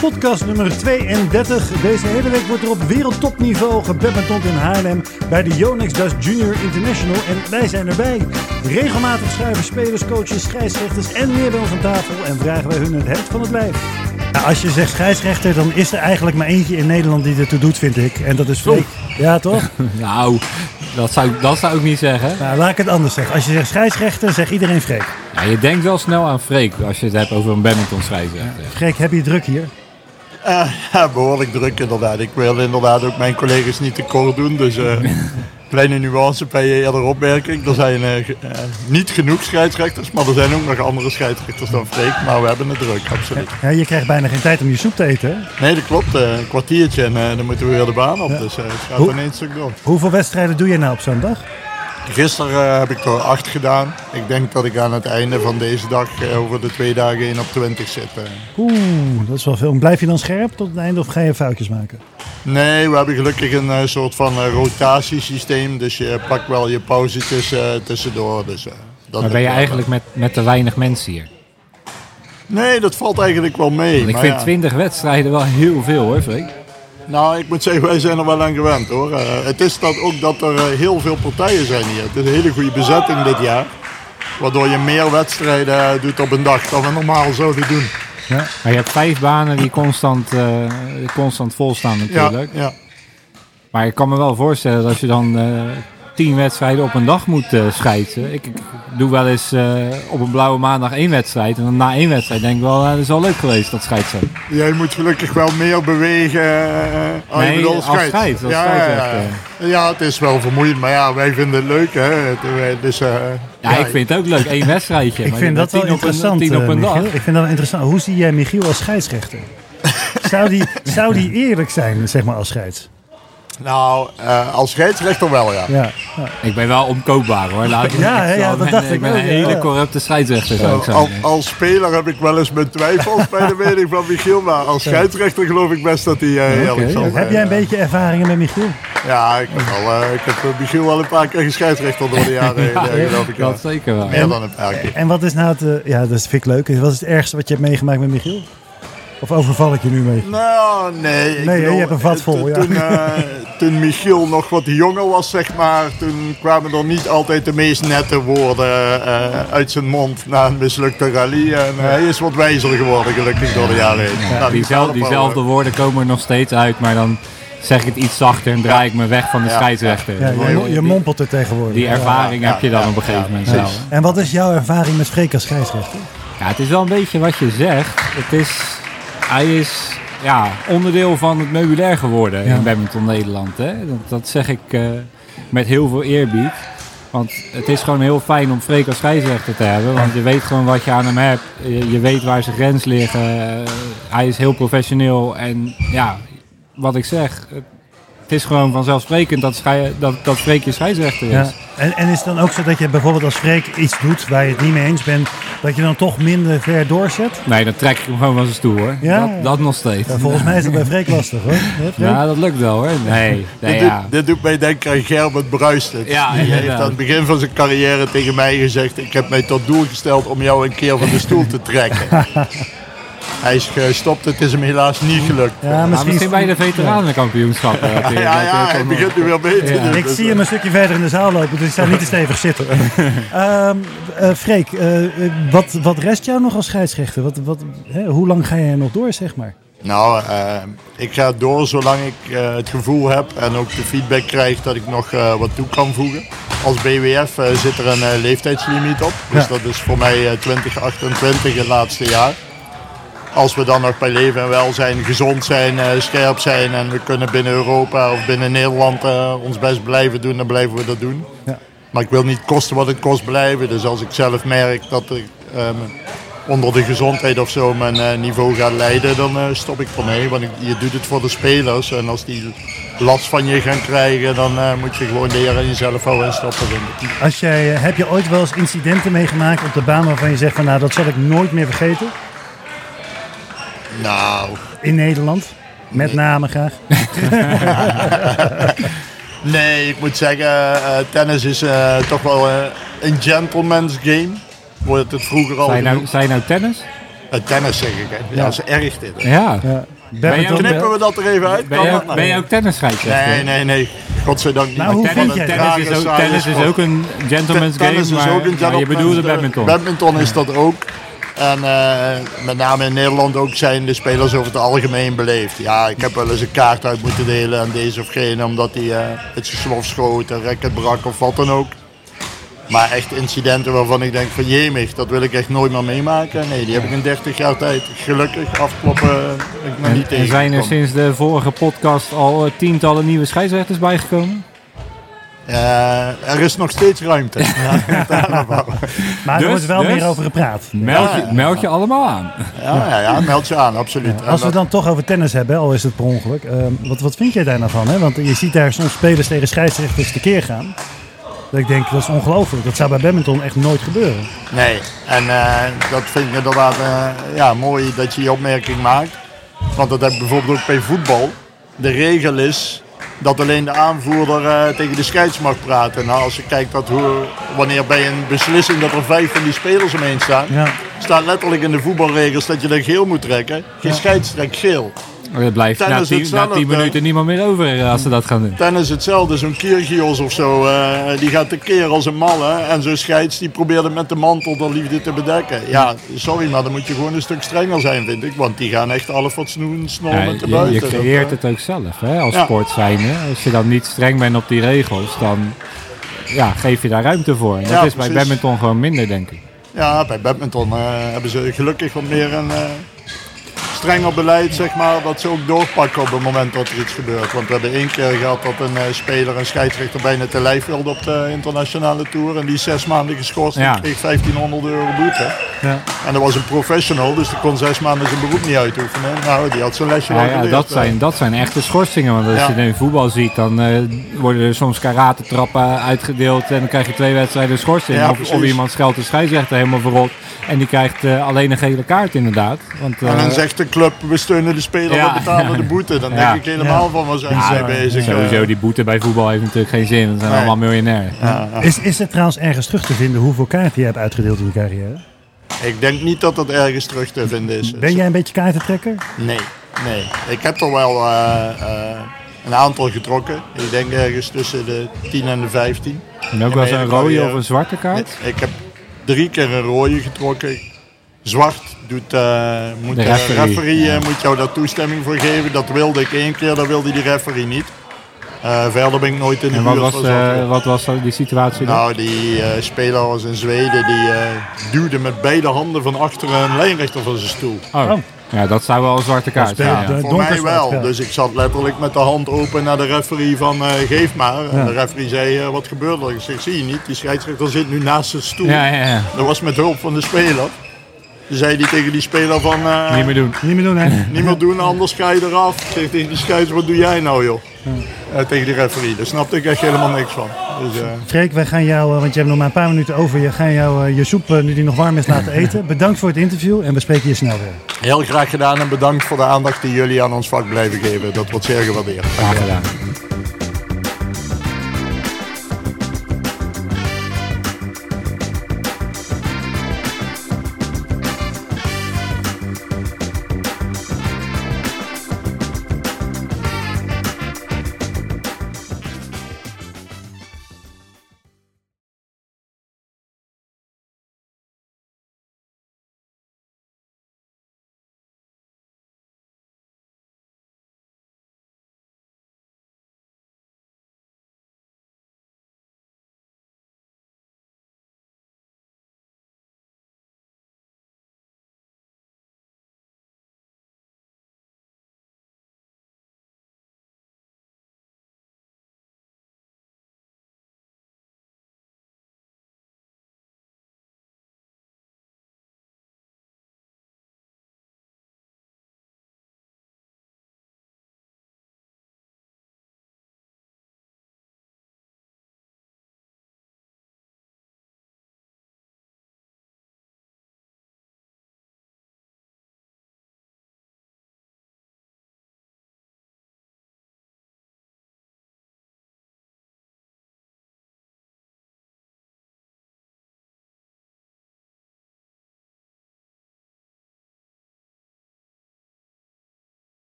Podcast nummer 32. Deze hele week wordt er op wereldtopniveau gebadmintond in Haarlem bij de Yonex Dust Junior International. En wij zijn erbij. Regelmatig schuiven spelers, coaches, scheidsrechters en meer bij ons aan tafel en vragen wij hun het heft van het lijf. Ja, als je zegt scheidsrechter, dan is er eigenlijk maar eentje in Nederland die ertoe doet, vind ik. En dat is Freek. Ja, toch? Nou, dat zou, dat zou ik niet zeggen. Nou, laat ik het anders zeggen. Als je zegt scheidsrechter, zegt iedereen Freek. Ja, je denkt wel snel aan Freek als je het hebt over een badminton scheidsrechter. Freek, heb je druk hier? Eh, ja, behoorlijk druk inderdaad. Ik wil inderdaad ook mijn collega's niet tekort doen. Dus eh kleine nuance bij je eerder opmerking. Er zijn eh, eh, niet genoeg scheidsrechters, maar er zijn ook nog andere scheidsrechters dan Freek. Maar we hebben het druk, absoluut. Ja, je krijgt bijna geen tijd om je soep te eten. hè? Nee, dat klopt. eh, een kwartiertje en dan moeten we weer de baan op. Dus het gaat Hoe- in één stuk door. Hoeveel wedstrijden doe je nou op zo'n dag? Gisteren eh, heb ik er acht gedaan. Ik denk dat ik aan het einde van deze dag eh, over de twee dagen 1 op 20 zit. eh. Oeh, dat is wel veel. Blijf je dan scherp tot het einde of ga je foutjes maken? Nee, we hebben gelukkig een soort van eh, rotatiesysteem. Dus je pakt wel je pauzetjes eh, tussendoor. Dus, dat Maar ben je eigenlijk met, met te weinig mensen hier? Nee, dat valt eigenlijk wel mee. Want ik maar vind ja. 20 wedstrijden wel heel veel hoor, Freek. Nou, ik moet zeggen, wij zijn er wel aan gewend hoor. Eh, het is dat ook dat er eh, heel veel partijen zijn hier. Het is een hele goede bezetting dit jaar. Waardoor je meer wedstrijden eh, doet op een dag dan we normaal zouden doen. Maar je hebt vijf banen die constant, eh, constant vol staan Ja, natuurlijk. ja. Maar ik kan me wel voorstellen dat als je dan tien wedstrijden op een dag moet eh scheidsen. Ik, ik doe wel eens eh, op een blauwe maandag één wedstrijd. En dan na één wedstrijd denk ik wel, eh, dat is wel leuk geweest dat scheidsen. Jij moet gelukkig wel meer bewegen. je Nee, bedoelt als scheids. scheids, als ja, ja, ja, ja. Ja, het is wel vermoeiend, maar ja, wij vinden het leuk hè. Het, Dus, eh, Ja, ik vind het ook leuk, één wedstrijdje. Ik Maar vind dat wel een- interessant, Tien op een dag. Michiel. Ik vind dat wel interessant. Hoe zie jij Michiel als scheidsrechter? Zou die, zou die eerlijk zijn, zeg maar, als scheids? Nou, eh, als scheidsrechter wel ja. Ja. ja. Ik ben wel omkoopbaar hoor. Laat ik Ja, niet ja, ik dat ben- dacht ik. ik ben ook, een ja. hele corrupte scheidsrechter zou ik Al, zeggen. als speler heb ik wel eens mijn twijfels bij de mening van Michiel, maar als scheidsrechter geloof ik best dat hij eh, eerlijk zal zijn. Heb jij een beetje ervaringen met Michiel? Ja, ik eh, ik heb Michiel wel een paar keer gescheidsrechter door de jaren heen, eh, geloof ik. ja. Dat zeker wel. Meer dan een paar keer. En wat is nou het... ja, dat vind ik leuk. Wat is het ergste wat je hebt meegemaakt met Michiel? Of overval ik je nu mee? Nou, nee. ik Nee, je hebt een vat eh, vol, toen- ja. Toen, eh, toen Michiel nog wat jonger was, zeg maar, toen kwamen er niet altijd de meest nette woorden eh, uit zijn mond na een mislukte rally. En eh, hij is wat wijzer geworden, gelukkig, door de jaren heen. Nou, die Diezelfde, diezelfde woorden komen er nog steeds uit, maar dan zeg ik het iets zachter en draai ik me weg van de Ja, scheidsrechter. Ja, je, mo- je mompelt er tegenwoordig. Die ervaring Ja, heb je dan ja, op een gegeven moment wel. En wat is jouw ervaring met Freek als scheidsrechter? Ja, het is wel een beetje wat je zegt. Het is, hij is ja, onderdeel van het meubilair geworden Ja. in badminton Nederland. Hè? Dat, dat zeg ik eh, met heel veel eerbied. Want het is gewoon heel fijn om Freek als scheidsrechter te hebben. Want je weet gewoon wat je aan hem hebt. Je, je weet waar zijn grens liggen. Eh, hij is heel professioneel. En ja, wat ik zeg... Het, is gewoon vanzelfsprekend dat, dat, dat Freek je scheidsrechter is. Ja. En, en is het dan ook zo dat je bijvoorbeeld als Freek iets doet waar je het niet mee eens bent, dat je dan toch minder ver doorzet? Nee, dan trek ik hem gewoon van zijn stoel hoor. Ja? Dat, dat nog steeds. Ja, volgens mij is dat bij Freek lastig hoor. Ja, dat lukt wel hoor. Nee, nee Dit, ja. doet, dit doet mij denken aan Gerbert Bruistert. Ja, die heeft aan het begin van zijn carrière tegen mij gezegd... ik heb mij tot doel gesteld om jou een keer van de stoel te trekken. Hij is gestopt, het is hem helaas niet gelukt. Ja, Maar misschien, misschien bij de veteranenkampioenschappen. heb je- Ja, je ja, ook hij begint nu weer beter. Ja. dus, Ik zie hem een stukje verder in de zaal lopen, dus ik sta niet te stevig zitten. Ehm eh, Freek, eh, eh, wat, wat rest jou nog als scheidsrechter? Wat, wat, hè, hoe lang ga je er nog door, zeg maar? Nou, eh, ik ga door zolang ik eh, het gevoel heb en ook de feedback krijg dat ik nog eh, wat toe kan voegen. Als BWF eh, zit er een eh, leeftijdslimiet op. Dus Ja. dat is voor mij eh, 2028 het laatste jaar. Als we dan nog bij leven en welzijn, gezond zijn, eh, scherp zijn en we kunnen binnen Europa of binnen Nederland eh, ons best blijven doen, dan blijven we dat doen. Ja. Maar ik wil niet kosten wat het kost blijven. Dus als ik zelf merk dat ik ehm, onder de gezondheid of zo mijn eh, niveau gaat leiden, dan stop ik ermee. Want ik, je doet het voor de spelers. En als die last van je gaan krijgen, dan moet je gewoon leren en jezelf houden en stoppen. Als jij, heb je ooit wel eens incidenten meegemaakt op de baan waarvan je zegt van nou dat zal ik nooit meer vergeten? Nou, In Nederland? Met name graag. nee, ik moet zeggen, eh, tennis is eh, toch wel eh, een gentleman's game. Wordt het vroeger al Zijn nou, zijn nou tennis? Het tennis zeg ik, hè. Ja, Ja. dat is erg dit. hè. Ja. Ja. Ben je Knippen we dat er even uit? Ben je, nou? ben je ook tennisscheidsrechter? Nee, nee, nee. Godzijdank niet. Nou, hoe Tennis, vind tennis, is ook, tennis is ook een gentleman's game, Tennis is maar, ook een je bedoelde badminton. Badminton is dat ook. En eh, met name in Nederland ook zijn de spelers over het algemeen beleefd. Ja, ik heb wel eens een kaart uit moeten delen aan deze of gene, omdat hij eh het slof schoot, een racket brak of wat dan ook. Maar echt incidenten waarvan ik denk van jemig, dat wil ik echt nooit meer meemaken. Nee, die heb ik in 30 jaar tijd gelukkig afkloppen eh, ik nog En, niet en zijn er sinds de vorige podcast al tientallen nieuwe scheidsrechters bijgekomen? Eh, er is nog steeds ruimte. maar er Dus- wordt wel dus? meer over gepraat. Meld, Ja. je, meld je allemaal aan. Ja, ja, ja, meld je aan, absoluut. Als we het dan toch over tennis hebben, al is het per ongeluk. eh, wat, wat vind jij daar nou van? Hè? Want je ziet daar soms spelers tegen scheidsrechters tekeer gaan. Dat ik denk, dat is ongelooflijk. Dat zou bij badminton echt nooit gebeuren. Nee, en eh, dat vind ik inderdaad eh, ja, mooi dat je die opmerking maakt. Want dat heb ik bijvoorbeeld ook bij voetbal. De regel is dat alleen de aanvoerder eh, tegen de scheids mag praten. Nou, als je kijkt dat hoe, wanneer bij een beslissing dat er vijf van die spelers omheen staan, Ja. staat letterlijk in de voetbalregels dat je dan geel moet trekken. Geen scheids trekt geel. Er blijft na tien, na tien minuten niemand meer over eh, als ze dat gaan doen. Tennis hetzelfde, zo'n Kyrgios of zo, eh, die gaat tekeer als een malle. En zo'n scheids die probeert het met de mantel de liefde te bedekken. Ja, sorry, maar dan moet je gewoon een stuk strenger zijn, vind ik. Want die gaan echt alle fatsoen snoren Ja, met de buiten. je creëert eh, het ook zelf hè, als Ja. sport. Als je dan niet streng bent op die regels, dan ja, geef je daar ruimte voor. En dat Ja, is bij precies. badminton gewoon minder, denk ik. Ja, bij badminton eh, hebben ze gelukkig wat meer een eh, strenger beleid, zeg maar, dat ze ook doorpakken op het moment dat er iets gebeurt. Want we hebben één keer gehad dat een eh, speler een scheidsrechter bijna te lijf wilde op de internationale tour. En die zes maanden geschorst Ja. en kreeg 1500 euro boete. Ja. En dat was een professional, dus die kon zes maanden zijn beroep niet uitoefenen. Nou, die had zijn lesje wel ja, dat, zijn, dat zijn echte schorsingen. Want als Ja. je het in voetbal ziet, dan eh, worden er soms karate-trappen uitgedeeld. En dan krijg je twee wedstrijden schorsing. Ja, of, of iemand scheldt de scheidsrechter helemaal verrot. En die krijgt eh, alleen een gele kaart inderdaad. Want, En dan eh, zegt de club, we steunen de speler, Ja. we betalen de boete. Dan Ja. denk ik helemaal Ja. van, waar zijn mee bezig? sowieso, Eh, die boete bij voetbal heeft natuurlijk geen zin. Dat zijn Nee. allemaal miljonair. ja, ja. Is, is er trouwens ergens terug te vinden hoeveel kaarten je hebt uitgedeeld in je carrière? Ik denk niet dat dat ergens terug te vinden is. Ben jij een beetje kaartentrekker? Nee, nee. Ik heb er wel eh, eh, een aantal getrokken. Ik denk ergens tussen de 10 en de 15. En ook wel eens een rode of een zwarte kaart. Ik heb drie keer een rode getrokken. Zwart doet, eh, moet De de referee. eh, moet jou daar toestemming voor geven. Dat wilde ik één keer, dat wilde die referee niet. Eh, verder ben ik nooit in de En wat buurt was, eh, wat was die situatie dan? Nou, die eh, speler was in Zweden, die eh, duwde met beide handen van achter een lijnrechter van zijn stoel. Oh. Oh. Ja, dat zou wel een zwarte kaart zijn. ja. Voor mij wel. ja. Dus ik zat letterlijk met de hand open naar de referee van eh, geef maar. En de referee zei, eh, wat gebeurt er? Ik zeg, zie je niet, die scheidsrechter zit nu naast zijn stoel. Ja, ja, ja. Dat was met hulp van de speler. Zei hij tegen die speler van, eh, Niet meer doen. Niet meer doen, hè? niet meer doen, anders ga je eraf. Ik zeg tegen die scheids, wat doe jij nou joh? Eh, tegen die referee. Daar snapte ik echt helemaal niks van. Dus, eh, Freek, wij gaan jou, want je hebt nog maar een paar minuten over. Je gaan jou je soep, nu die nog warm is, laten eten. Bedankt voor het interview en we spreken je snel weer. heel graag gedaan en bedankt voor de aandacht die jullie aan ons vak blijven geven. Dat wordt zeer gewaardeerd. Graag gedaan.